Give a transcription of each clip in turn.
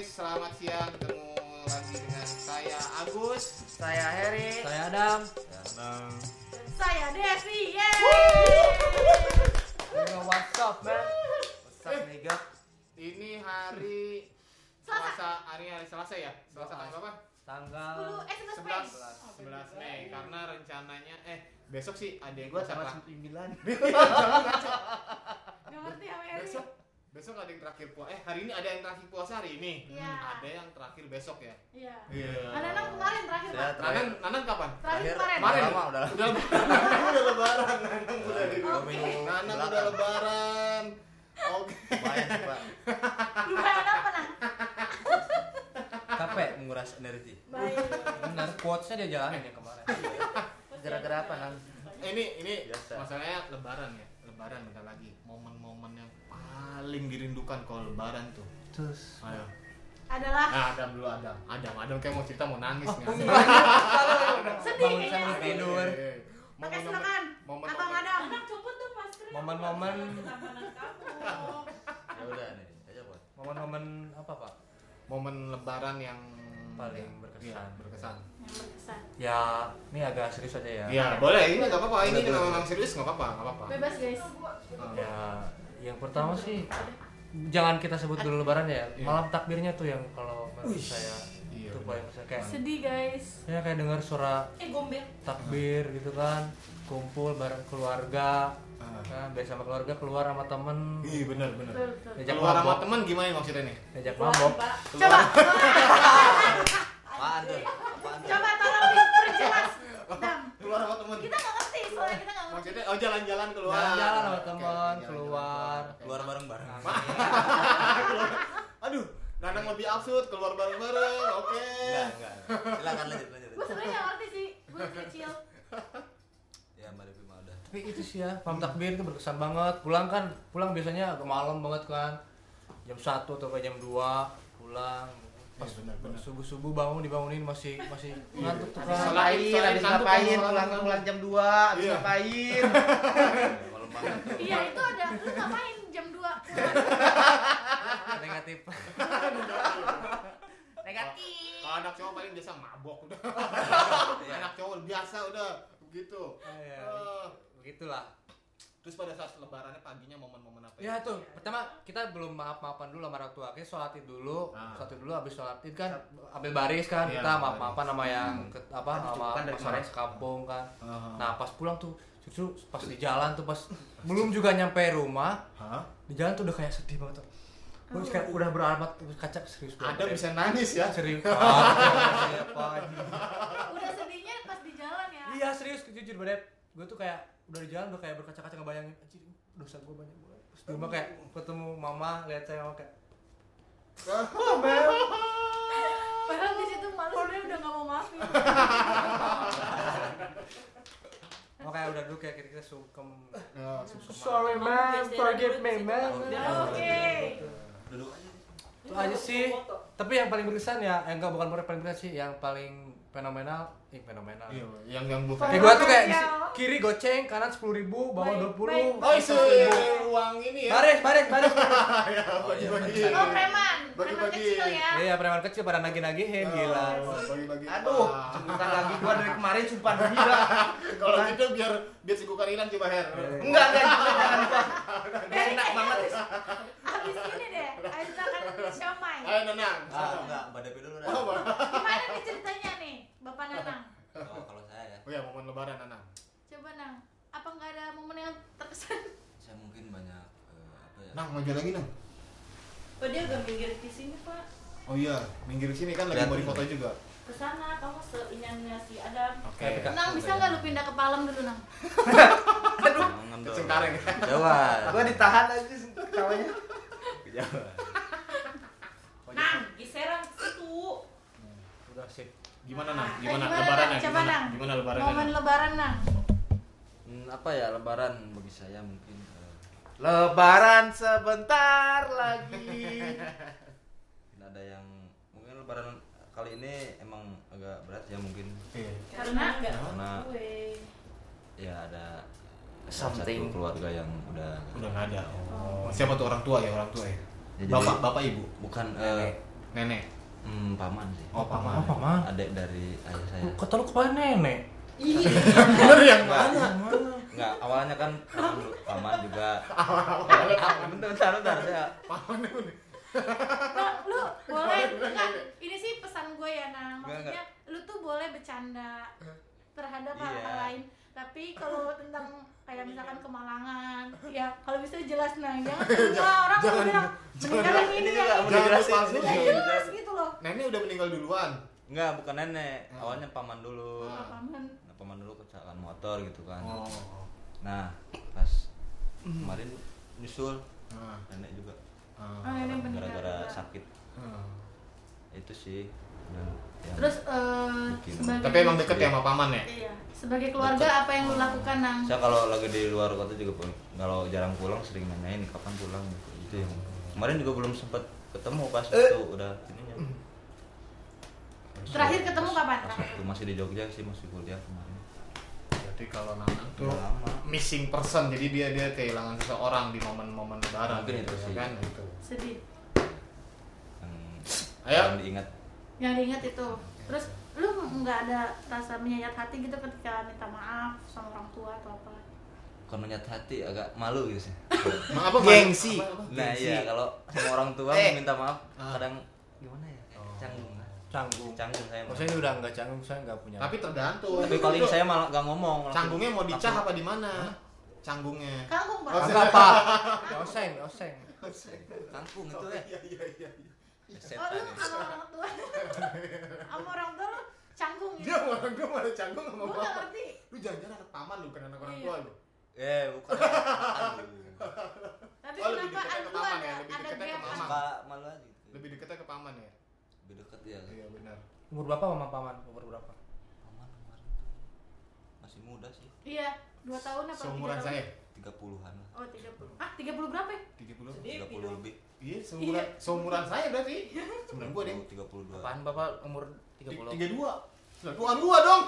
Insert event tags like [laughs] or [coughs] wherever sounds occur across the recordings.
selamat siang ketemu lagi dengan saya Agus. Saya Heri. Saya Adam. Saya Devi, yeay! Yo, what's up, man? What's up, nigga? Ini hari Selasa, hari hari Selasa ya? Selasa tanggal berapa? Tanggal 10, eh 11 Mei. 11 Mei karena rencananya eh besok sih ada yang Gua lah. 9. Gak ngerti ya Mary. Besok besok ada yang terakhir puasa. Eh hari ini ada yang terakhir puasa hari ini. Iya. Ada yang terakhir besok ya. Iya. Iya. Anak kemarin terakhir Saya Pak. terakhir. Nanan, Nanan kapan? Terakhir kemarin. Kemarin. Lama udah. Udah lebaran. [laughs] udah lebaran. Nanang udah di Nanang belakang. udah lebaran. Oke. Lumayan sih, Pak. Lumayan apa nang? capek. Menguras energi. Baik. Benar, quotes-nya dia jalanin ya kemarin. Gara-gara apa, Nang? Ini ini Biasa. masalahnya lebaran ya. Lebaran bentar lagi. Momen-momen yang paling dirindukan kalau lebaran tuh. Terus. Ayo. Adalah Nah, Adam dulu Adam. Adam, Adam kayak mau cerita mau nangis nih. sedih kayaknya. tidur. Oke silakan. Abang Adam. Anak copot dong masker. Momen-momen Ya udah nih, aja, Pak. momen-momen apa, Pak? momen lebaran yang Paling berkesan. Iya, berkesan. Yang berkesan. Ya, ini agak serius aja ya. Iya, boleh. Ini nggak apa-apa. Ini memang serius nggak apa-apa, nggak apa-apa. Bebas guys. Ya, yang pertama sih jangan kita sebut dulu lebaran ya. Iya. Malam takbirnya tuh yang kalau menurut saya iya, itu benar. paling besar kayak Sedih guys. ya kayak dengar suara Eh gombel. takbir gitu kan kumpul bareng keluarga Ah. kan biasa sama keluarga keluar sama temen Ih, benar benar. Betul betul. Diajak Keluar sama teman gimana maksudnya nih? diajak mabok Coba. Tuh? Apaan tuh? Coba tolong diperjelas. [laughs] Keluar sama teman. Kita nggak ngerti soalnya kita nggak ngerti. Maksudnya oh jalan-jalan keluar. Jalan-jalan sama oke, jalan-jalan keluar. Keluar bareng-bareng. [laughs] Aduh, Nanang lebih absurd keluar bareng-bareng. Oke. Enggak, enggak. Silakan lanjut, lanjut. Gue sebenarnya nggak ngerti sih. Gue kecil. Ya, Mbak Devi mah udah. tapi itu sih ya malam takbir itu berkesan banget pulang kan pulang biasanya agak malam banget kan jam 1 atau kayak jam 2 pulang pas Iya, benar, benar. subuh subuh bangun dibangunin masih masih ngantuk tuh kan Selain- habis ngapain? Pulang pulang jam 2, habis Iya. ngapain? [laughs] Iya itu ada. Lu ngapain jam 2 negatif [laughs] Negatif. Kalau anak cowok paling biasa mabok udah. [laughs] Iya. anak cowok biasa udah begitu. Eh, begitulah terus pada saat lebarannya paginya momen-momen apa ya? tuh. Pertama kita belum maaf maafan dulu sama orang tua. Kita sholat id dulu. Ah. sholat id dulu habis sholat id kan ambil baris kan. Iya, kita ambil maaf maafan sama yang ke- apa sama masyarakat sekampung kan. Ah. nah pas pulang tuh justru pas di jalan tuh pas belum juga nyampe rumah Hah? di jalan tuh udah kayak sedih banget tuh. Gue kayak udah beramat kaca serius banget. Ada bisa nangis ya. serius. [laughs] Ah, siapa Udah sedihnya pas di jalan ya. iya serius jujur banget gue tuh kayak udah di jalan udah kayak berkaca-kaca ngebayangin anjir dosa gue banyak banget. Terus di rumah kayak ketemu mama lihat saya mama kayak [laughs] Padahal di situ malu sebenarnya udah nggak mau maafin. [laughs] oh kayak udah dulu kayak kita, kita sungkem Ya, sorry man forgive me man Oke. Duduk aja. itu aja sih. Tapi yang paling berkesan ya eh, enggak bukan paling berkesan sih yang paling fenomenal eh fenomenal Iya, yang yang bukan. kayak gue tuh kayak kiri goceng kanan sepuluh ribu bawah Baik, dua puluh baik. Oh, isu uang ini ya. baris baris baris [laughs] ya, bagi-bagi. Oh preman, preman kecil ya. iya preman kecil pada nagih nagihin gila Oh, Bagi-bagi. Aduh, Wah. bukan lagi gua dari kemarin sumpah gila. [laughs] Kalau gitu biar biar sikukan hilang coba Her. Enggak, enggak, jangan jangan gua. Enak banget. Abis ini deh, Ayo akan [laughs] siomay. Ayo Nanang. Ah, enggak, Mbak Devi dulu dah. Oh. Gimana nih ceritanya Bapak Nanang? Oh, kalau saya ya, Oh ya, momen lebaran Nanang. Coba Nang, apa nggak ada momen yang terkesan? saya mungkin banyak eh, apa ya? Nang, maju lagi Nang. Oh dia udah minggir di sini Pak. Oh iya, minggir sini kan lagi mau Lihat. difoto juga. Ke sana kamu seinginnya si Adam. Oke. Kak, Nang bisa nggak lu pindah ke Palem dulu Nang? [laughs] Aduh, Ke Cengkareng. Kejauhan. Gua ditahan aja kawanya. Kejauhan. Nang, geseran ke situ. udah sip Gimana Nang? Eh, Gimana gimana, lebarannya? Nang? Gimana? Nang. Gimana lebarannya? Momen Nang? Lebaran Nang. Hmm, apa ya lebaran bagi saya mungkin eh, Lebaran sebentar lagi. [laughs] mungkin ada yang mungkin lebaran kali ini emang agak berat ya mungkin Iya. Karena nggak Karena ya ada Something. satu keluarga yang udah Udah nggak ada. Oh. Siapa tuh orang tua ya, orang tua ya? Ya, jadi- Bapak, bapak ibu. bukan eh, Nenek. Hmm, paman sih. Oh, paman. Apa man? Adek dari ayah saya. Kata lu kepala nenek. [laughs] Bener yang mana? enggak, awalnya kan paman, dulu. paman juga. [laughs] bentar, bentar, bentar, saya. Paman itu nih. Nah, lu boleh enggak ini sih pesan gue ya nah Enggak, maksudnya lu tuh boleh bercanda terhadap Iya. hal-hal lain tapi kalau tentang kayak misalkan kemalangan ya kalau bisa jelas nah jangan semua [laughs] orang jangan- bilang jangan- ini ya Jangan ya juga jelas gitu Nenek udah meninggal duluan. Enggak, bukan nenek. Hmm. Awalnya paman dulu. Ah. paman Nah, paman dulu kecelakaan motor gitu kan. Oh. Nah, pas kemarin nyusul Nah. nenek juga Ah. gara-gara sakit. Ah. Itu sih. Dan yang terus eh, Bikin. sebagai Tapi emang deket ya sama paman ya? iya sebagai keluarga apa yang lu lakukan nang saya kalau lagi di luar kota juga pun kalau jarang pulang sering nanyain kapan pulang gitu. Itu yang kemarin juga belum sempat ketemu pas itu udah. Terakhir ketemu kapan Pas waktu masih di Jogja sih masih kuliah kemarin. Berarti kalau Nanang tuh lama. missing person, jadi dia dia kehilangan seseorang di momen-momen lebaran. Mungkin gitu itu ya sih. kan itu. sedih Yang Ayo. yang diingat yang diingat itu terus lu nggak ada rasa menyayat hati gitu ketika minta maaf sama orang tua atau apa kalau nyat hati agak malu gitu sih. Emang apa? Gengsi. Nah Gengsi. iya kalau sama orang tua Eh. minta maaf Ah. kadang gimana ya? Oh. Canggung. Canggung. Canggung saya. mah. Maksudnya udah nggak canggung, saya nggak punya. Tapi tergantung. Tapi paling saya malah gak ngomong. canggungnya mau dicah apa di mana? Canggungnya. kangkung pak Oh, Agak pak. Oseng, oseng. Kangkung itu ya. Iya iya iya. oh Setan lu ya. sama orang tua sama orang tua lu canggung Dia gitu sama orang tua malah canggung sama gue nggak bapak. ngerti Lu jangan-jangan anak paman lu bukan anak orang Iya. tua lu. Eh, bukan. Tapi Oh, lebih kenapa lu ada ya, lebih ada ke gap paman. Suka malu aja. Lebih dekatnya ke paman ya. Lebih dekat ya. Iya benar. Umur berapa mama paman? Umur berapa? Paman kemarin masih muda sih. iya dua tahun apa Seumuran tiga tahun? saya. 30-an lah. oh tiga puluh ah tiga puluh berapa ya 30. 30 lebih. Iya, seumuran seumuran saya berarti. Seumuran gua deh. 32. Apaan bapak umur 30? 32. Sudah tua gua dong.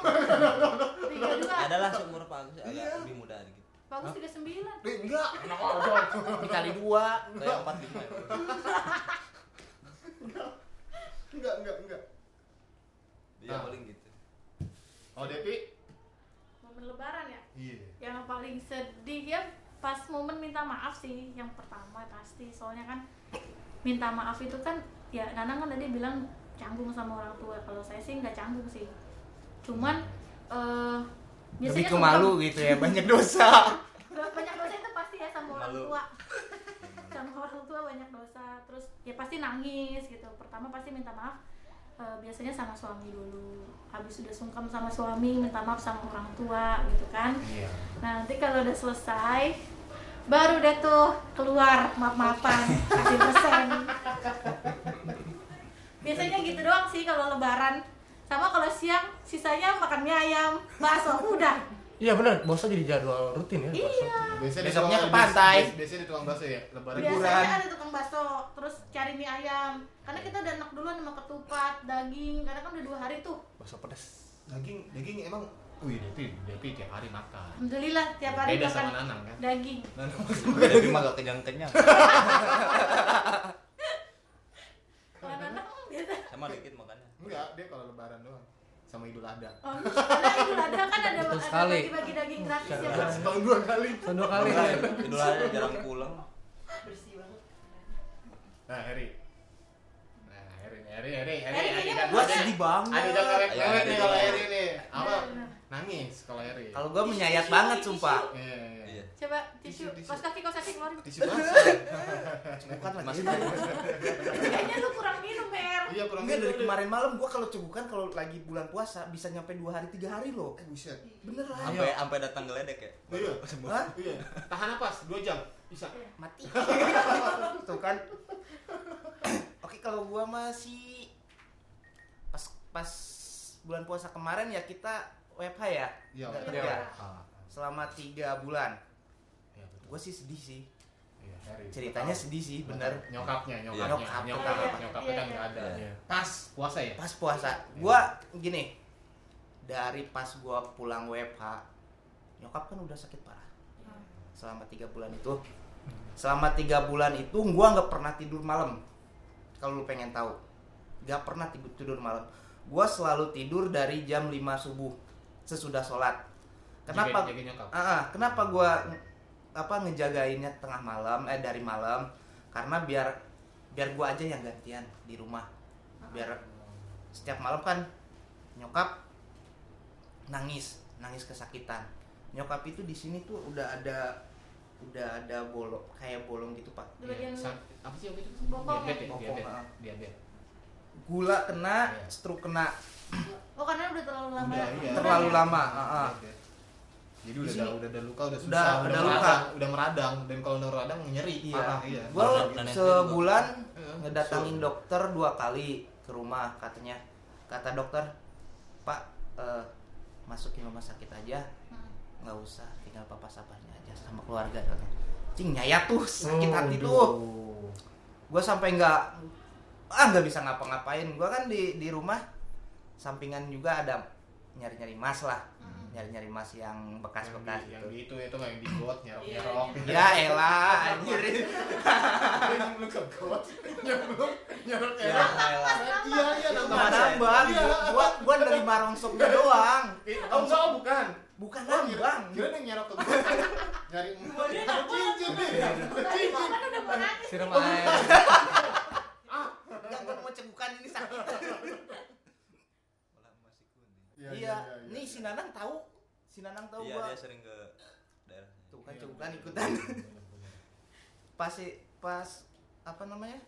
tiga dua Adalah seumur Pak Agus agak Iya. lebih muda dikit. bagus tiga sembilan Eh, enggak. Anak. Dikali dua. Saya 45 ya. [laughs] Enggak, enggak, enggak. Iya Ah. paling gitu. Oh, Depi? momen lebaran ya Iya. yang paling sedih ya pas momen minta maaf sih yang pertama pasti soalnya kan minta maaf itu kan ya Nanang kan tadi bilang canggung sama orang tua kalau saya sih nggak canggung sih cuman eh Lebih biasanya ke malu gitu ya, banyak dosa. [laughs] banyak dosa itu pasti ya sama orang Malu. tua [laughs] sama orang tua banyak dosa terus ya pasti nangis gitu. Pertama pasti minta maaf eh, biasanya sama suami dulu. Habis sudah sungkem sama suami minta maaf sama orang tua gitu kan. Iya. Nah, nanti kalau udah selesai baru deh tuh keluar maaf-maafan kasih persen biasanya gitu doang sih kalau lebaran. Sama kalau siang sisanya makan mie ayam bakso udah Iya benar, bosa jadi jadwal rutin ya. bakso. iya Biasanya di Besoknya tukang- ke pantai. bias- Biasanya di tukang bakso ya, lebaran. biasanya ada tukang bakso terus cari mie ayam karena kita udah enak duluan sama ketupat daging karena kan udah dua hari tuh Bakso pedas. Daging, daging emang Wih, Depi, Depi tiap hari makan. alhamdulillah tiap hari Beda makan sama Nanang kan. daging [laughs] Jadi mah gak kenyang-kenyang. kalau nanang biasa Sama dikit makannya. Enggak, dia kalau lebaran doang. Sama Idul Adha. Oh, karena itu ada kan ada Betul sekali. bagi-bagi daging gratis ya Iya. Bang? Setahun dua kali. Kan dua kali. Idul Adha jarang pulang. Nah, Heri. Nah, Heri, Heri, Heri, Heri. Heri, jangan- Gua sedih banget. Ada jangan Ayo, rewet nih Heri. kalau Heri nih. Apa? Nangis kalau Heri. Kalau gua menyayat banget sumpah. Iya, iya, iya. Iya. Coba tisu, Tisu, tisu. kos kaki, kos kaki keluarin. Tisu [laughs] basah. Bukan lagi. Masih Kayaknya lu kurang minum, Mer. Iya, kurang Enggak dari kemarin malam gua kalau cegukan kalau lagi bulan puasa bisa nyampe dua hari tiga hari loh. Eh, buset. Beneran. sampai sampai datang geledek ya. Iya. Hah? Iya. Tahan napas 2 jam. Bisa. Mati. Tuh kan. [coughs] Oke kalau gua masih pas pas bulan puasa kemarin ya kita WFH ya. Iya, WFH. Ah. Selama tiga bulan. Iya. Gue sih sedih sih. Iya, Heri. Ceritanya sedih sih, bener. Nyokapnya, Iya. nyokapnya. Nyokap. Nyokapnya, Iya, nyokapnya iya, kan iya. nggak ada. Iya. Pas puasa ya? Pas puasa, gua gini. Dari pas gua pulang WFH, nyokap kan udah sakit parah. Selama tiga bulan itu, selama tiga bulan itu gua nggak pernah tidur malam. Kalau lu pengen tahu, nggak pernah tidur tidur malam gue selalu tidur dari jam 5 subuh sesudah sholat kenapa Jaga- jaga nyokap. Ah, kenapa gue apa ngejagainnya tengah malam eh dari malam karena biar biar gue aja yang gantian di rumah biar setiap malam kan nyokap nangis nangis kesakitan nyokap itu di sini tuh udah ada udah ada bolong kayak bolong gitu pak Sa- apa sih itu? Bokong Diabetes ya, diabetes. ah. Diabetes. gula kena Iya. stroke kena Oh karena udah terlalu lama. Udah, iya. terlalu ya? lama ah, ah. Jadi udah ada udah ada luka udah susah, Udah- udah, udah luka. meradang, udah meradang dan kalau udah meradang nyeri Iya. parah iya. Gua Dan nenek sebulan Iya. ngedatangin dokter dua kali ke rumah katanya. Kata dokter, Pak eh, masukin rumah sakit aja, Hmm. nggak usah, tinggal papa sabarnya aja sama keluarga. katanya. Cing nyayat tuh sakit Oh, hati aduh. tuh. Gue sampai nggak ah nggak bisa ngapa-ngapain. Gue kan di di rumah sampingan juga ada nyari-nyari mas lah. Nyari-nyari mas yang Yang bekas-bekas di, yang gitu. di itu itu nggak yang di got nyerok Iya. Ya elah anjir. yang belum ke got, yang belum nyerok Ya nyerok. elah. Iya iya Nggak nambang, Iya. gua gua nerima rongsoknya doang. Oh enggak oh, bukan. Bukan Oh, nambang. kira yang nyerok ke got. Nyari [laughs] cincin nih. Gua kan. Siram air. Enggak gua mau cegukan ini sakit. Malah masih kuning. Iya, nih si Nanang tahu. Si Nanang tahu Iya gua. dia sering ke daerah. Tuh kan cegukan ikutan. Pas pas apa namanya?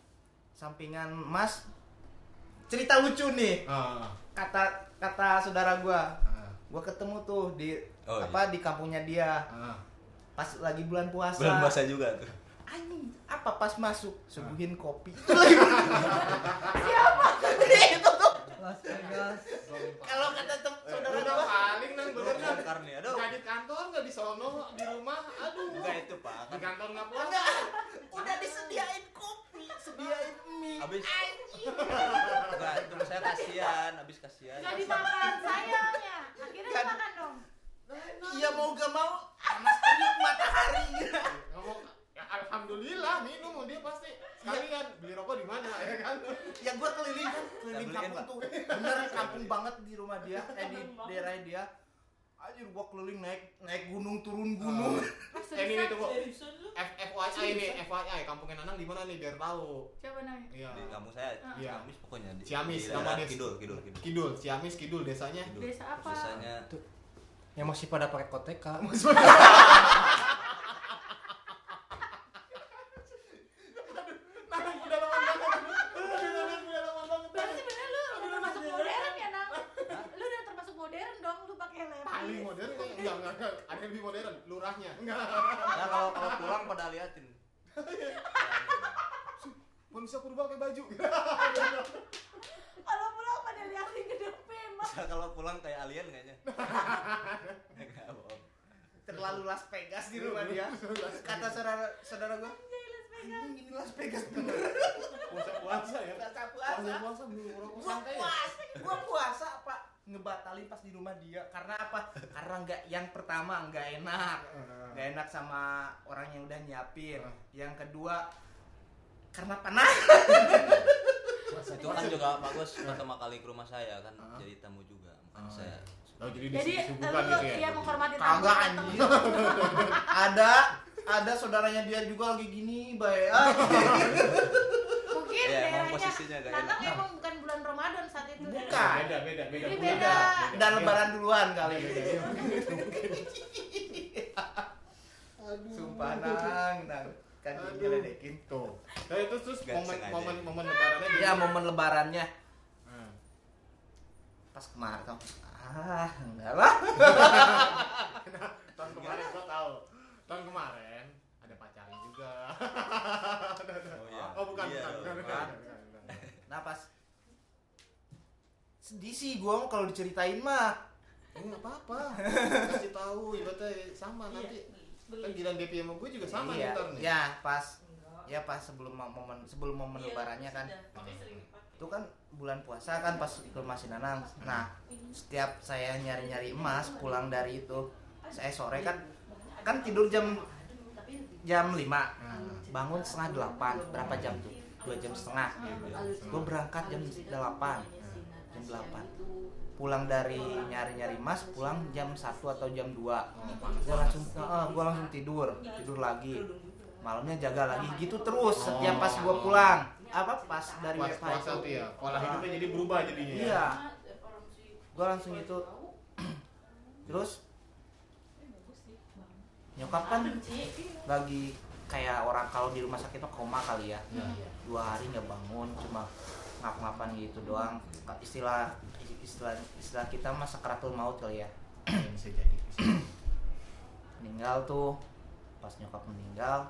Sampingan Mas cerita lucu nih. Ah, Kata kata saudara gua. ah, Gua ketemu tuh di Oh, apa di kampungnya dia ah. pas lagi bulan puasa. Bulan puasa juga tuh. Anjing, apa pas masuk suguhin kopi. [laughs] [laughs] Itu tuh Las Vegas. kalau kata tem saudara Udah gua paling nang bener nang. Bongkar nih, aduh. Nggak di kantor, nggak di sono, di rumah, aduh. Enggak itu pak. Di Kan kantor nggak pulang. enggak udah disediain kopi, sediain mie. Abis enggak itu saya kasihan, abis kasihan. Gak dimakan sayangnya. Akhirnya Kan- dimakan dong. Iya mau gak mau panas terik matahari. Ngomong, alhamdulillah minum dia pasti sekalian beli rokok di mana ya kan? ya gua keliling kan, keliling Sambil kampung tuh. Bener kampung banget di rumah dia, [laughs] eh di daerah dia. Anjir gua keliling naik naik gunung turun gunung. Eh, ini tunggu. F FYI ini FYI kampungnya Nanang di mana nih biar tahu. Siapa namanya? Iya. Di kampung saya, Iya. Ciamis pokoknya. Di, Ciamis, di nama daerah des- Kidul, Kidul, Kidul. Kidul, Ciamis Kidul desanya. Kidul. Desa apa? Desanya Yang masih pada pakai koteka. [laughs] [laughs] Nanang udah lama banget. Aduh, Nanang udah lama banget. Berarti bener lu udah termasuk modern ya Nang? Lu udah termasuk modern dong, lu pakai layar. Paling modern kok enggak enggak enggak. Ada yang lebih modern, lurahnya. Enggak. Nah kalau kalau pulang pada liatin. Manusia purba pakai baju. Kalau pulang pada liatin ke depan, Mas. Bisa kalau pulang kayak alien kayaknya. Enggak bohong. Terlalu Las Vegas di rumah dia. Kata saudara saudara gua, "Anjing, ini Las Vegas bener. Puasa-puasa ya. Puasa Puasa puasa. puasa belum ngerokok Gua santai ya. puasa, gua puasa apa? Ngebatalin pas di rumah dia karena apa? Karena nggak yang pertama nggak enak, nggak enak sama orang yang udah nyiapin. Yang kedua karena panas. Itu kan juga bagus pertama kali ke rumah saya kan Ah. jadi tamu juga. Makanya Ah, saya Oh, jadi Jadi disuguhkan lu gitu ya. iya menghormati tamu. Kagak anjing. ada ada saudaranya dia juga lagi gini, baik. Ah, Mungkin Iya, emang daerahnya posisinya gak Nanang enak. emang bukan bulan Ramadan saat itu. Bukan. Beda, beda, beda. Ini beda. Dan lebaran duluan kali ini. [laughs] Sumpah nang, nang. Kan diledekin. Tuh. Nah, itu terus momen momen momen lebarannya Ya momen lebarannya Hmm. pas kemarin tau. Ah, enggak lah. [laughs] Tahun kemarin gua tahu. Tahun kemarin. [laughs] Oh iya. Oh bukan, Iya, bukan, bukan, dong. bukan, bukan, bukan. Nah pas sedih sih gua kalau diceritain mah. Eh, nggak apa-apa. [laughs] Kasih tahu ibaratnya sama nanti. Kan giliran DP sama gue juga sama iya, ntar nih. ya pas ya pas sebelum mo- momen sebelum momen lebarannya kan itu kan bulan puasa kan pas ke rumah si Nanang nah setiap saya nyari nyari emas pulang dari itu saya sore kan kan tidur jam jam 5 bangun setengah delapan. Berapa jam tuh? Dua jam setengah. Gue berangkat jam 8 jam 8 pulang dari nyari-nyari mas pulang jam 1 atau jam 2 gue langsung gue langsung tidur. Tidur lagi. Malamnya jaga lagi. Gitu terus setiap pas gue pulang. Apa pas dari Puas, WFH puasa itu tuh ya? Pola hidupnya jadi berubah jadinya ya? iya. Gue langsung gitu [clears throat] terus nyokap kan lagi kayak orang kalau di rumah sakit mah koma kali ya. Ya. dua hari nggak bangun cuma ngap-ngapan gitu doang. Istilah istilah istilah kita mah sakratul maut kali ya. Ya, bisa jadi meninggal tuh pas nyokap meninggal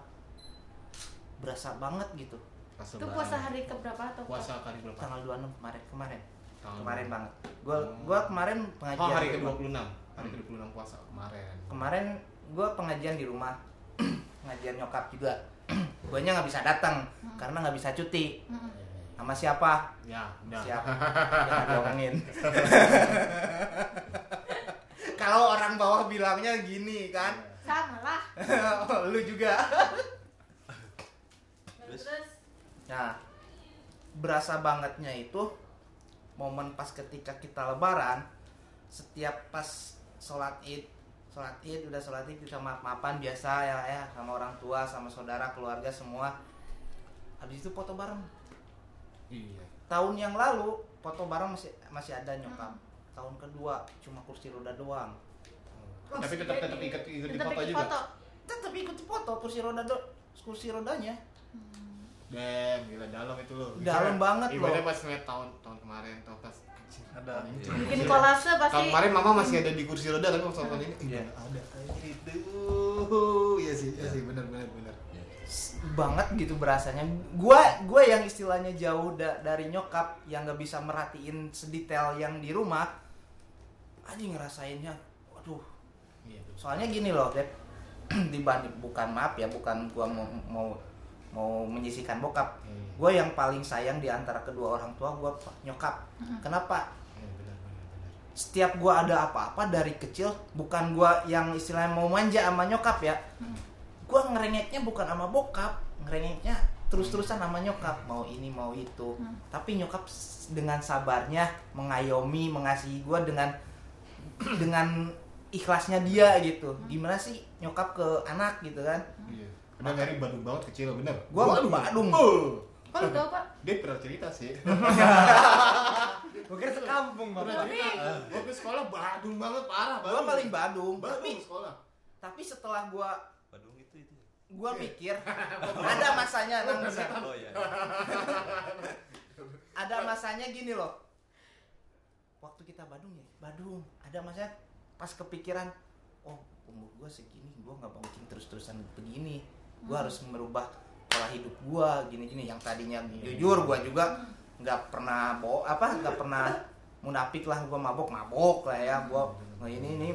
berasa banget gitu. Pas itu puasa hari keberapa atau puasa kali berapa tanggal 26 kemarin kemarin. Tahun kemarin banget. Gua gua kemarin oh pengajian hari di ke rumah. 26 hari ke 26 puasa kemarin. Kemarin gua pengajian di rumah [clears throat] pengajian nyokap juga. [clears throat] Guanya nggak bisa datang karena nggak bisa cuti. Mm-mm. sama siapa? Ya udah. Siapa [laughs] jangan diomongin. [laughs] Kalau orang bawah bilangnya gini kan? Sama lah. [laughs] Oh, lu juga. Terus? terus? Nah berasa bangetnya itu momen pas ketika kita lebaran setiap pas sholat id sholat id udah sholat id kita maaf maafan biasa ya ya sama orang tua sama saudara keluarga semua. Habis itu foto bareng. Iya. Tahun yang lalu foto bareng masih masih ada nyokap. Tahun kedua cuma kursi roda doang. Tapi tetap tetap ikut ikut di foto juga? foto. Tetap ikut foto kursi roda do kursi rodanya. Damn, gila dalam itu loh. Dalam banget Ibaratnya loh. pas ngeliat tahun tahun kemarin tuh pas Ada. bikin kolase pasti. Kemarin mama masih ada di kursi roda tapi waktu tahun ini Iya. iya ada. Itu. Iya sih, iya sih. Benar benar benar. banget gitu berasanya. Gua gua yang istilahnya jauh da- dari nyokap yang nggak bisa merhatiin sedetail yang di rumah aja ngerasainnya. Waduh. Iya. soalnya gini loh Dep. [clears throat] Dibanding bukan maaf ya bukan gua mau mau mau menyisikan bokap. Iya. gue yang paling sayang di antara kedua orang tua gue nyokap. Kenapa? Benar benar benar. setiap gue ada apa-apa dari kecil bukan gue yang istilahnya mau manja sama nyokap ya. Gue ngerengeknya bukan sama bokap ngerengeknya terus-terusan sama nyokap. Mau ini mau itu. Hmm. tapi nyokap dengan sabarnya mengayomi mengasihi gue dengan [clears throat] dengan ikhlasnya dia gitu. Gimana sih nyokap ke anak gitu kan? Iya. Udah dari Bandung banget kecil bener. Gua Badung. Oh. kok lu tau pak Dia pernah cerita sih. [laughs] Gue kira sekampung Pernah bang. cerita. Gua ke sekolah Badung banget parah. gue paling Badung Badung tapi sekolah. tapi setelah gue Badung itu itu. gue mikir [laughs] ada masanya. Oh iya. ada masanya gini loh waktu kita Badung ya Badung ada masanya pas kepikiran oh umur gue segini gue nggak mungkin terus-terusan begini gue harus merubah pola hidup gue gini-gini. Yang tadinya jujur gue juga nggak pernah bawa apa nggak pernah munafik lah. Gue mabok mabok lah ya. Gue oh, ini ini.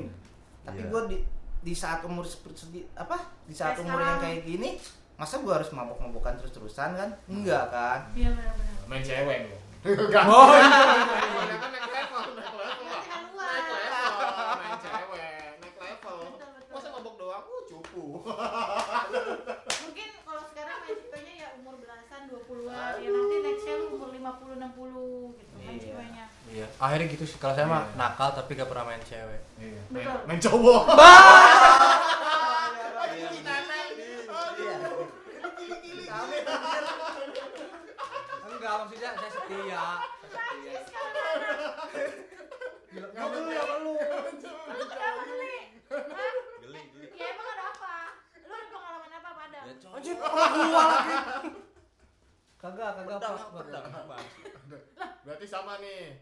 Tapi Iya. gue di di saat umur seperti apa di saat Kayak umur yang kayak gini masa gue harus mabok-mabokan terus-terusan kan? Enggak kan? Iya benar-benar. Main cewek. [laughs] Oh, iya. kan naik level, naik level. lah. Kan luar. Naik level, main cewek, naik level. Betul, betul. Masa mabok doang? Uh, cupu. mungkin kalau sekarang resikonya ya umur belasan 20-an ya nanti nextnya lu umur 50 60 gitu kan Iya. resikonya Iya. Akhirnya gitu sih. Kalau saya mah Iya. nakal tapi gak pernah main cewek. Iya. Main, main cowok. [laughs] Enggak maksudnya saya setia. Enggak perlu perlu. lu kenapa geli Hah? Geli geli. ya emang ada apa lu ada pengalaman apa pada Ya cowok. Anjir, gua lagi. Kagak, kagak pedang. Berarti sama nih.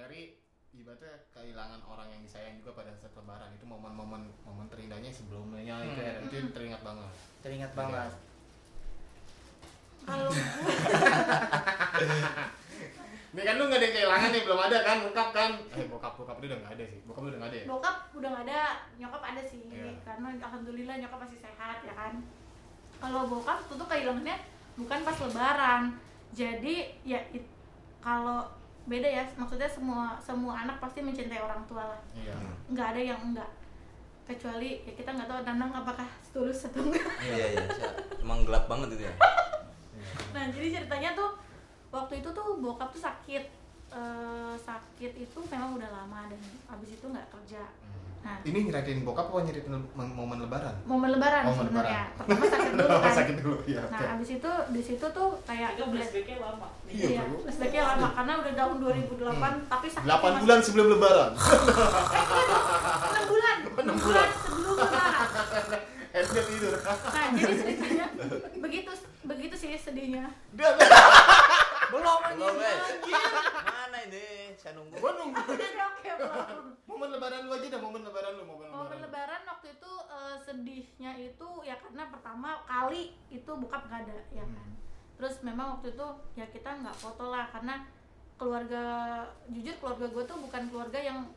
Harry ibaratnya kehilangan orang yang disayang juga pada saat lebaran itu momen-momen momen terindahnya sebelumnya itu Hmm. ya, itu teringat banget. teringat banget kalau [laughs] Ini kan lu gak ada yang kehilangan nih, belum ada kan, bokap kan? Eh, bokap, bokap itu udah gak ada sih, bokap udah gak ada ya? bokap udah gak ada nyokap ada sih Iya. karena alhamdulillah nyokap masih sehat ya kan kalau bokap tentu kehilangannya bukan pas lebaran jadi ya it- kalau beda ya maksudnya semua semua anak pasti mencintai orang tua lah Iya. nggak ada yang enggak kecuali ya kita nggak tahu Danang apakah tulus atau enggak Iya iya. Emang gelap banget itu ya. Iya. [laughs] nah jadi ceritanya tuh waktu itu tuh bokap tuh sakit Eh, sakit itu memang udah lama dan abis itu nggak kerja nah Ini nyeritain bokap apa nyeritain mom- momen lebaran? momen lebaran Oh, momen sebenarnya lebaran. pertama sakit [laughs] dulu kan Sakit dulu, ya. nah oke. abis itu di situ tuh kayak Itu flashbacknya lama. Iya, Iya, flashbacknya lama karena udah tahun 2008 tapi sakitnya 8 masih- bulan sebelum lebaran. enam bulan [laughs] enam bulan sebelum lebaran [laughs] nah jadi ceritanya begitu begitu sih sedihnya Belum Belum, anjing. eh. Mana ini? Saya nunggu. gua nunggu. oke oke belum. Momen lebaran lu aja dah, momen lebaran lu, momen momen lebaran. lebaran waktu itu eh, sedihnya itu ya karena pertama kali itu bokap nggak ada ya kan terus memang waktu itu ya kita nggak foto lah karena keluarga jujur keluarga gue tuh bukan keluarga yang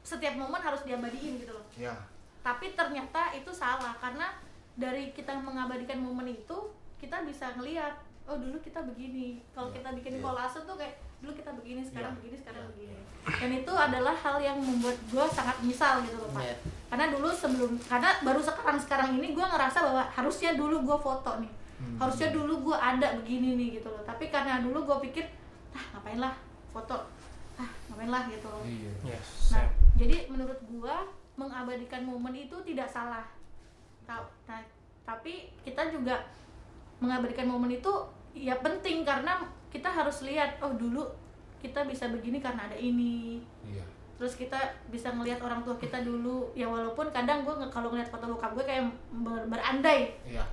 setiap momen harus diabadiin gitu loh Ya. tapi ternyata itu salah karena dari kita mengabadikan momen itu kita bisa ngelihat oh dulu kita begini kalau Iya, kita bikin iya. kolase tuh kayak dulu kita begini sekarang Iya, begini sekarang begini dan itu adalah hal yang membuat gue sangat misal gitu loh pak Iya. karena dulu sebelum karena baru sekarang sekarang ini gue ngerasa bahwa harusnya dulu gue foto nih Hmm. harusnya dulu gue ada begini nih gitu loh tapi karena dulu gue pikir ah ngapain lah foto ah ngapain lah gitu loh Iya. Yes. Nah, jadi menurut gua mengabadikan momen itu tidak salah. Nah, tapi kita juga mengabadikan momen itu ya penting karena kita harus lihat oh dulu kita bisa begini karena ada ini. Iya. Terus kita bisa ngelihat orang tua kita dulu ya walaupun kadang gua nge- kalau ngeliat foto bokap gue kayak ber- berandai. Iya.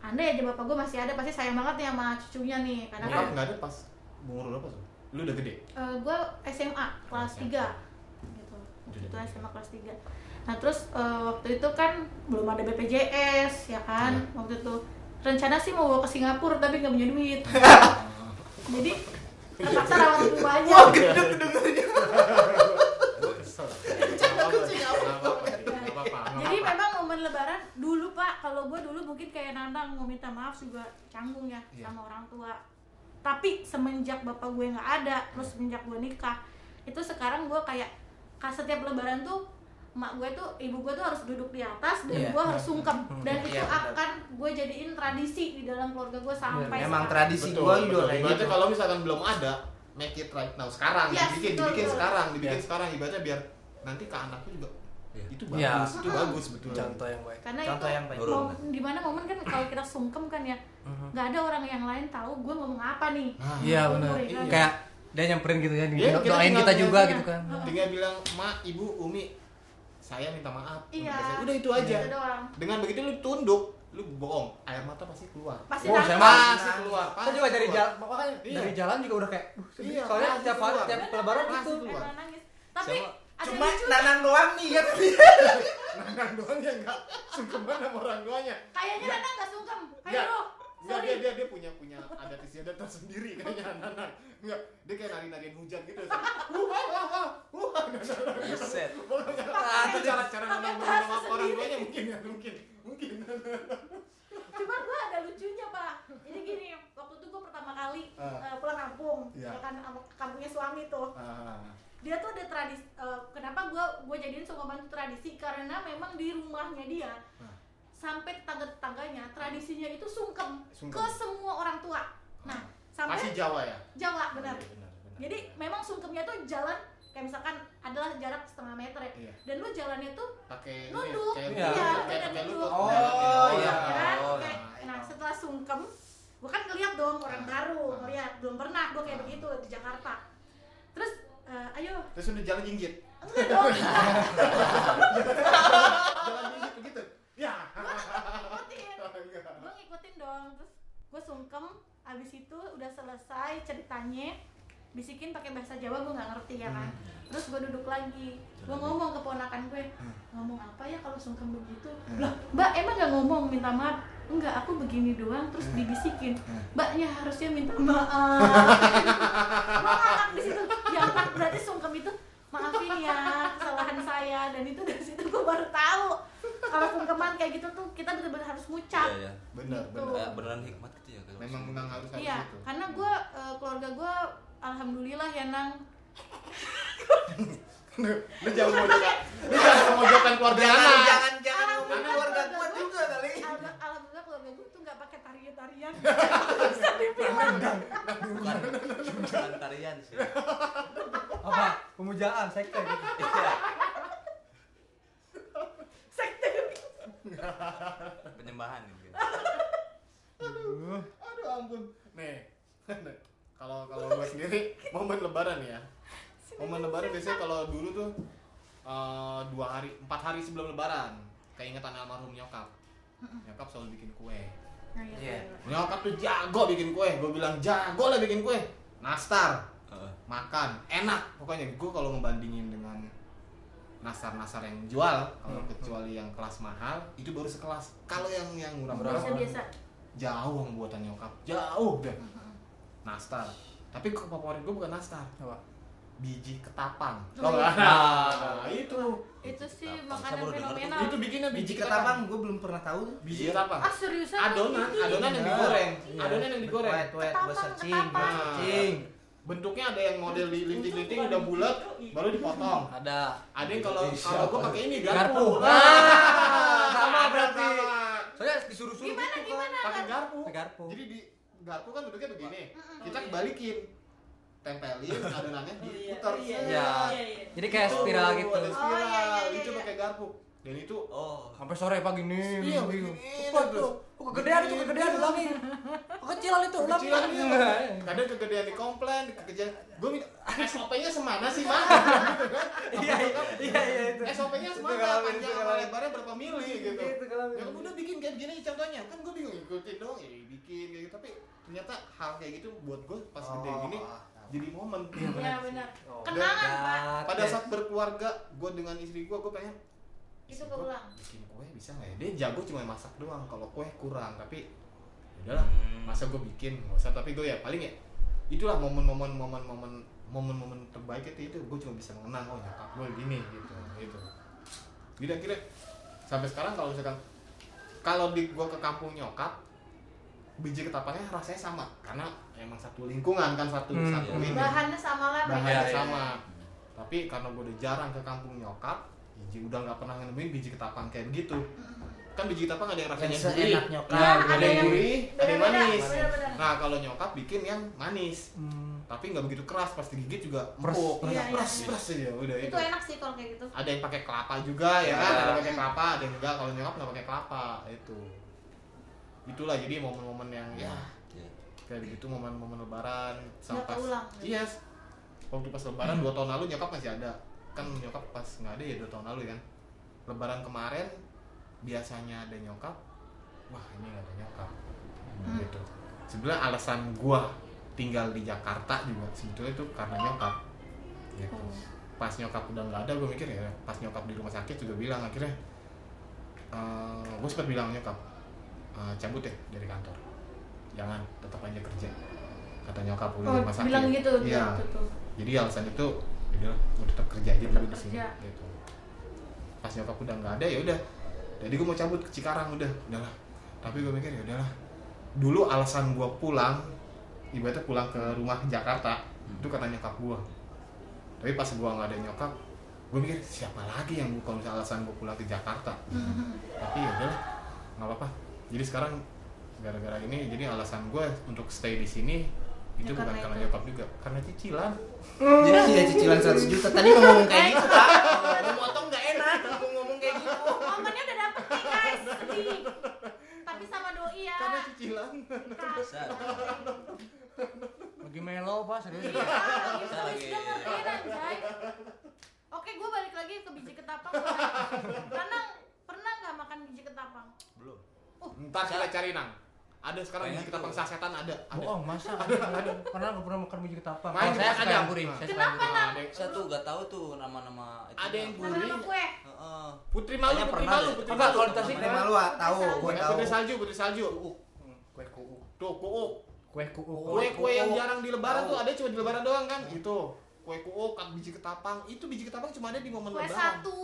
Andai aja bapak gue masih ada pasti sayang banget nih sama cucunya nih karena kan enggak ada pas umur berapa tuh? Lu udah gede. Eh, gue SMA kelas. 3 gitu itu. SMA kelas 3 nah terus eh, waktu itu kan belum ada BPJS ya kan Iya. waktu itu rencana sih mau bawa ke Singapura tapi nggak punya duit. [laughs] Jadi terpaksa rawat di rumah aja Wah, gedek dengernya. Jadi memang momen lebaran dulu pak. Kalau gue dulu mungkin kayak Nandang mau minta maaf juga canggung ya Iya. sama orang tua. Tapi semenjak bapak gue nggak ada terus semenjak gue nikah itu sekarang gue kayak ka- setiap lebaran tuh emak gue tuh ibu gue tuh harus duduk di atas dan Iya. gue harus sungkem dan Iya, itu benar. akan gue jadiin tradisi di dalam keluarga gue sampai Memang sekarang. tradisi betul. juga kayak gitu. kalau misalkan belum ada, make it right now sekarang, Yes, dibikin, betul, dibikin betul. sekarang, dibikin Yes. sekarang ibaratnya biar nanti ke anaknya juga Iya. itu bagus, itu bagus betul. Contoh yang baik. karena Contoh itu yang baik. Mom- di mana momen kan kalau kita sungkem kan ya Mhm. nggak ada orang yang lain tahu gue ngomong apa nih Nah, Iya benar. Kayak dia nyamperin gitu ya, Iya, kita doain tinggal kita juga gitu kan. tinggal bilang, "Ma, Ibu, Umi, saya minta maaf." Iya. Udah itu aja. Itu doang. Dengan begitu lu tunduk, lu bohong, air mata pasti keluar. pasti Oh, nangis. saya Pasti keluar. Kita pasti juga dari jalan, makanya Iya. dari jalan juga udah kayak. Iya, soalnya tiap hari, tiap lebaran Pasti gitu. keluar. tapi Cuma nanang doang nih kan. [laughs] Nanang doang ya enggak sungkeman sama orang tuanya. kayaknya Enggak. Nana nggak sungkem Enggak. ayo lo Enggak, dia, dia dia punya punya adat istiadat tersendiri kayaknya [laughs] Nanang. Enggak, dia kayak nari-narian hujan gitu. Wah, wah, wah, wah. Wah, Nanang. Buset. Pokoknya Ah, itu cara cara ngomong sama orang tuanya mungkin ya, mungkin. Mungkin. cuman gue ada lucunya pak jadi gini waktu itu gue pertama kali eh, pulang kampung ya kan kampungnya suami tuh Ah, dia tuh ada tradisi eh, kenapa gue gue jadiin sungkeman itu tradisi karena memang di rumahnya dia Ah. Sampai tetangga tetangganya tradisinya itu sungkem, Sungkem. ke semua orang tua nah sampai Pasti Jawa ya? Jawa benar Iya, benar, benar. jadi memang sungkemnya tuh jalan kayak misalkan adalah jarak setengah meter ya Iya. dan lu jalannya tuh pakai ya, Nunduk. kayak Iya. kayak Iya, pakai nunduk. Oh, iya. kan Oh, iya. nah setelah sungkem gua kan ngeliat dong orang Ah. baru Ah. ngeliat belum pernah gua kayak Ah. begitu di Jakarta terus eh, ayo Terus udah jalan jinggit. enggak dong [laughs] [laughs] Jalan jinggit Ya. ngikutin. Enggak. gue ngikutin dong. Terus gue sungkem abis itu udah selesai ceritanya bisikin pakai bahasa Jawa gue nggak ngerti ya kan? Terus gue duduk lagi. Gue ngomong ke ponakan gue ngomong apa ya kalau sungkem begitu? Lah mbak emang nggak ngomong? Minta maaf. Enggak aku begini doang. Terus dibisikin. Mbaknya harusnya minta maaf [laughs] gue ngakak di situ ya Pak, berarti sungkem itu maafin ya kesalahan saya dan itu dari situ gue baru tahu kayak gitu tuh kita benar-benar harus ngucap Iya, iya. Benar, Gitu. benar. Kayak beneran hikmat gitu ya kalau Memang memang harus harus Iya, gitu. karena gue keluarga gue alhamdulillah ya nang Lu jangan mojokan. Lu jangan keluarga Jangan anak. jangan jangan ngomong Alhamdulillah keluarga gua juga kali. Alhamdulillah keluarga gue tuh nggak pakai tarian tarian. Bisa Bukan tarian sih. Apa? Pemujaan sekte gitu. [laughs] Iya. [laughs] Penyembahan gitu. Aduh. Aduh ampun. Nih. [laughs] kalau kalau gue sendiri [laughs] momen lebaran ya. Momen lebaran biasanya kalau dulu tuh eh, dua hari, empat hari sebelum lebaran. Keingetan almarhum nyokap. Nyokap selalu bikin kue. Nah, iya, Iya. iya. Nyokap tuh jago bikin kue. Gue bilang jago lah bikin kue. Nastar, Heeh. makan, enak. Pokoknya gue kalau ngebandingin dengan nastar-nastar yang jual, kalau Hmm. kecuali yang kelas mahal, itu baru sekelas. Kalau yang yang Murah. murah-murah Biasa-biasa. jauh yang buatan nyokap jauh deh nastar tapi kok favorit gue bukan nastar Apa? biji ketapang Oh, iya. nah, itu Itu sih makanan fenomenal. itu bikinnya Biji ketapang gue belum pernah tahu. biji ketapang Ah seriusan? adonan adonan yang Iya. digoreng Iya. adonan yang digoreng Wet, wet, gue Ketapang, searching, gue ketapang. searching. Bentuknya ada yang model di linting-linting udah bulat baru dipotong Ada. ada yang kalau kalau gue pakai ini Garpu. garpu Ah, sama berarti. Soalnya disuruh-suruh Gimana, gitu gimana? pakai garpu Pakai garpu. jadi di garpu kan bentuknya begini kita kebalikin tempelin [laughs] adonannya diputar Iya. iya. Jadi kayak spiral gitu. ada Oh, spiral iya, iya, iya, itu iya. pakai garpu dan itu Oh. Sampai sore pagi nih. Iya, bingung. begini Cepat terus. Oh, kegedean itu kegedean ulangin. Kecilan itu ulangin. kecilan [laughs] kadang kegedean di komplain kekejar gue minta SOP-nya semana sih mah gitu kan Iya, iya, iya, itu. SOP-nya semana panjang sama lebarnya berapa mili gitu Itu ngalamin. ya udah bikin kayak gini contohnya kan gue bingung ikutin dong ya bikin kayak gitu tapi ternyata hal kayak gitu buat gue pas gede Oh. gini jadi momen Iya benar. Oh. Kenangan pak. pada saat berkeluarga gue dengan istri gue gue pengen Itu keulang. bikin kue bisa nggak ya dia jago cuma masak doang kalau kue kurang tapi ya udahlah Hmm. masa gue bikin nggak usah tapi gue ya paling ya itulah momen-momen momen-momen momen-momen terbaik itu itu gue cuma bisa mengenang oh nyokap gue gini gitu gitu tidak kira sampai sekarang kalau misalkan kalau di gue ke kampung nyokap biji ketapangnya rasanya sama karena emang satu lingkungan kan satu Hmm. satu ini Bahannya sama lah. bahannya Iya, iya. sama tapi karena gue udah jarang ke kampung nyokap biji udah nggak pernah nemuin biji ketapang kayak begitu kan biji ketapang ada yang rasanya Yang gurih nyokap. Nah, ada, ada yang gurih ada yang manis nah kalau nyokap bikin yang manis Hmm. tapi nggak begitu keras pas digigit juga empuk. Iya, iya, pres iya. pres aja udah itu Itu enak sih kalau kayak gitu. ada yang pakai kelapa juga ya kan Ya. ada yang pakai kelapa ada yang enggak kalau nyokap nggak pakai kelapa itu itulah jadi momen-momen yang ya Iya. kayak begitu momen-momen lebaran Nggak pas keulang. iya waktu pas lebaran dua tahun lalu nyokap masih ada kan nyokap pas nggak ada ya dua tahun lalu kan. Lebaran kemarin biasanya ada nyokap wah ini nggak ada nyokap. Hmm. gitu. Sebenarnya alasan gua tinggal di Jakarta juga sebetulnya itu karena nyokap. Gitu. Oh. pas nyokap udah nggak ada gue mikir ya pas nyokap di rumah sakit juga bilang akhirnya gue sempat bilang nyokap "Eh, cabut ya dari kantor. Jangan tetap aja kerja. Kata nyokap udah Oh, di rumah sakit. bilang gitu dia iya waktu itu. jadi alasan itu udah gue tetap kerja aja dulu di sini gitu. Pas nyokap udah nggak ada ya udah. Jadi gue mau cabut ke Cikarang udah. Udahlah. Tapi gue mikir ya udahlah. Dulu alasan gue pulang ibaratnya pulang ke rumah Jakarta itu kata nyokap gue tapi pas gue nggak ada nyokap gue mikir siapa lagi yang kalau misalnya alasan gue pulang ke Jakarta? Hmm. [laughs] tapi ya udahlah nggak apa-apa. Jadi sekarang gara-gara ini jadi alasan gue untuk stay di sini itu bukan karena karena itu. nyokap juga karena cicilan Jadi tidak cicilan 100 juta. Tadi ngomong kayak gitu, Pak. Mau motong nggak enak, ngomong kayak gitu. Momennya udah dapet nih guys. Tapi sama doi ya. karena cicilan. Lagi melo pak serius. Iya, lagi serius anjay. Oke, gue balik lagi ke biji ketapang. Karena pernah nggak makan biji ketapang? Belum. ntar kita cari nang ada sekarang Pengen biji ketapang tuh. sasetan ada ada Bohong masa? [laughs] Ada. Pernah nggak pernah makan biji ketapang? Main saya ada. gurih. Saya suka Kenapa, gurih. Ada yang- Saya tuh gak tahu tuh nama-nama itu. Ada yang Gurih. kue. Heeh. putri malu putri pernah malu putri Enggak, malu kalau Tasik Putri malu ah, tahu, gue Putri- tahu. putri salju putri salju Hmm, Kue kuuk. tuh kuuk Kue kuuk. kue kue yang jarang di lebaran tuh ada cuma di lebaran doang kan itu kue kuuk biji ketapang itu biji ketapang cuma ada di momen Kue lebaran satu.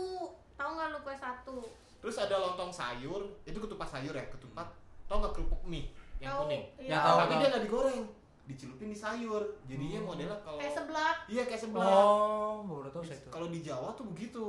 Tahu nggak lu kue satu? terus ada lontong sayur itu ketupat sayur ya ketupat tau nggak kerupuk mie yang Tahu. kuning Iya. Yang tahu, tapi dia nggak digoreng dicelupin di sayur jadinya modelnya kalau Kayak seblak. iya kayak sebelah Oh, baru tahu saya itu. kalau di Jawa tuh begitu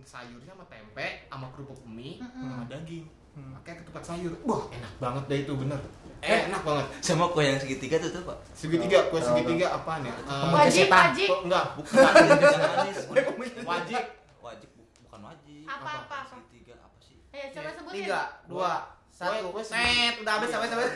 sayurnya sama tempe sama kerupuk mie Mm-mm. sama daging Hmm. pakai ketupat sayur wah enak banget deh itu bener eh, enak banget Sama kue yang segitiga tuh tuh, Pak. segitiga kue Oh, segitiga apaan ya Eh, Wajib, setan. wajib. kok enggak Bukan, yang manis. [laughs] wajib Wajib bu- bukan wajib. Apa apa apa? Segitiga apa sih? Ayo coba sebutin. tiga dua satu kue net udah habis habis habis?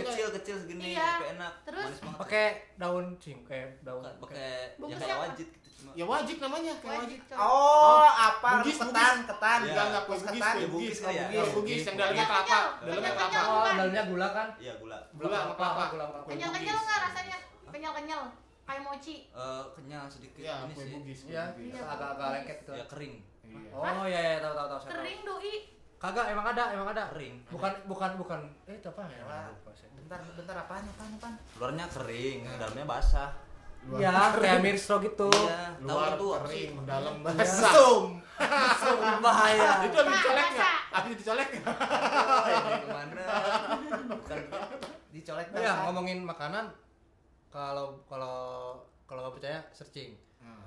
Kecil kecil segini, Iya. enak. Terus? Manis banget. Pakai daun cing, kayak daun. Pakai yang kayak apa? wajib gitu cuma. ya wajib namanya kayak wajib Wajib. coba. oh apa Bugis, ketan bugis. ketan Iya. enggak enggak kue Bugis bugis ketan. kue Ya, bugis ya. Kue Iya, bugis bugis. yang dalamnya kelapa dalamnya kelapa Oh, dalamnya gula kan? Iya, gula. gula sama kelapa Gula sama Kenyal kenyal nggak rasanya? Kenyal kenyal. Kayak mochi. Eh, kenyal sedikit ya ini kue sih. Iya, bugis. Iya. agak-agak lengket gitu. Ya kering. Iya. Oh iya iya tahu tahu tahu saya tahu. Kering doi. Kagak emang ada, emang ada. Kering. Bukan bukan bukan eh itu apa ya? Bentar bentar apaan apaan apaan Luarnya kering, dalamnya basah. Luar Iya, kayak mirstro gitu. Iya, tahu luar tuh kering dalam Iya. basah zoom Bahaya. itu habis Bah, dicolek nggak basah. habis dicolek nggak? Ini ke mana? Bukan. dicolek Ya ngomongin makanan, kalau kalau kalau nggak percaya searching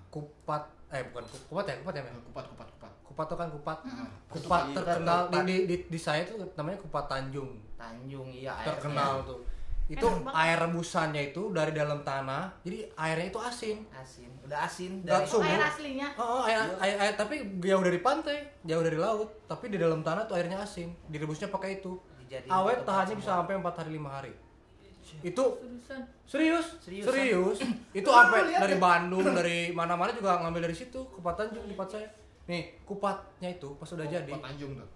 kupat eh bukan ku- kupat ya kupat ya men kupat kupat kupat kupat tuh kan kupat Mm-mm. kupat Kupat. terkenal di, Kupat. di, di, di saya tuh namanya kupat Tanjung Tanjung iya airnya. terkenal tuh itu Enak air rebusannya itu dari dalam tanah jadi airnya itu asin asin udah asin dari sumur. Air aslinya. oh, oh, air, air, air- tapi jauh dari pantai jauh dari laut tapi di dalam tanah tuh airnya asin direbusnya pakai itu Dijadiin awet tahannya bisa sampai 4 hari 5 hari itu Seriusan. serius Seriusan? serius [clears throat] itu lihat dari ya? Bandung [clears throat] dari mana-mana juga ngambil dari situ kupat Tanjung tempat saya nih kupatnya itu pas udah jadi kupat Tanjung tuh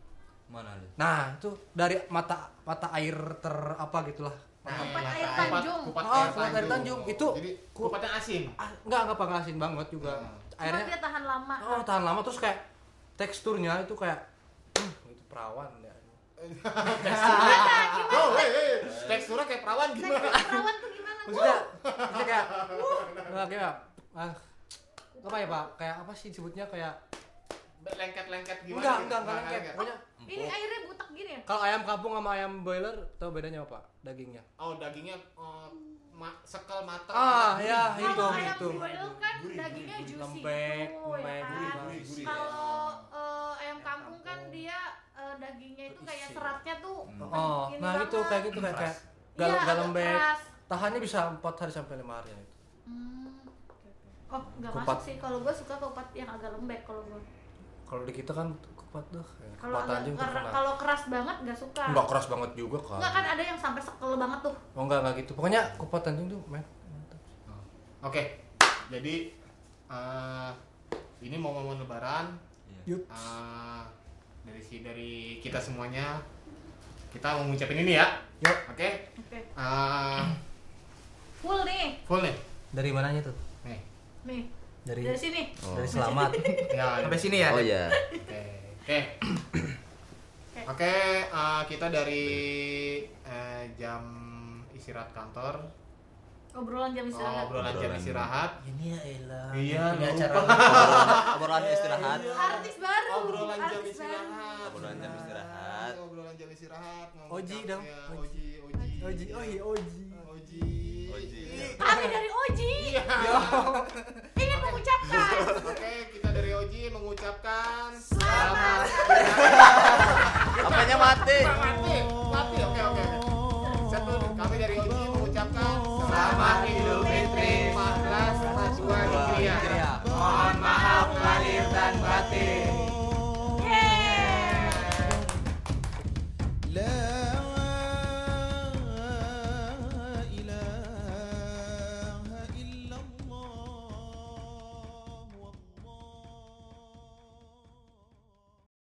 Mana lu? nah itu dari mata mata air ter apa gitulah Kupat Nah, air kupat- Tanjung. kupat Oh, air kupat air Tanjung. Itu jadi ku- kupatnya asin ah, enggak enggak apa asin banget juga. Cuma airnya dia tahan lama. oh tahan lama terus kayak teksturnya itu kayak hmm, [clears throat] itu perawan ya Gimana? Gimana? oh hei hei teksturnya kayak perawan gimana Tekstur perawan tuh gimana? maksudnya maksudnya kayak enggak kayak ah apa ya pak kayak apa sih disebutnya kayak lengket lengket gimana enggak gitu? enggak enggak Nggak lengket pokoknya Ini airnya butek gini ya? kalau ayam kampung sama ayam boiler tau bedanya apa dagingnya oh dagingnya eh, ma- sekel matang ah ya itu Kalau ayam itu boil kan Gurih, dagingnya gurih, juicy lembek, gitu, ya lembek, kan? gurih, gurih, gurih. Kalau eh, ayam kampung kan dia eh, dagingnya itu kayak seratnya tuh oh ini nah itu banget. kayak gitu kayak kayak galam agak galembek keras. tahannya bisa 4 hari sampai 5 hari ya itu Hmm. Oh, nggak masuk sih. Kalau gue suka kupat yang agak lembek kalau gue. kalau di kita kan kupat tuh ya, Kalau kalau keras banget nggak suka. enggak keras banget juga kan Nggak, kan ada yang sampai sekel banget tuh. oh enggak enggak gitu pokoknya kupat Tanjung tuh men mantap oke jadi eh, ini mau momen lebaran Iya. Yuk. Dari si dari kita semuanya kita mau ngucapin ini ya Yuk. oke Oke. Eh, Full nih. full nih dari mananya tuh nih Nih. dari Dari sini. Oh. dari selamat [laughs] ya sampai sini ya Oh iya. Oke, oke, oke. eh, kita dari eh, jam istirahat kantor, Obrolan jam istirahat. obrolan jam istirahat, ini ya elah Iya, ini lupa. acara [laughs] Obrolan, obrolan istirahat. Artis baru. obrolan jam istirahat, Obrolan jam istirahat. obrolan jam istirahat. Oji dong. ya, Oji, Oji, Oji oh iya Oji Oji, Oji. baru. Kami dari Oji Iya. ingin mengucapkan Oke, kita dari Oji mengucapkan selamat Apanya mati? Idul Fitri 1442 Hijriah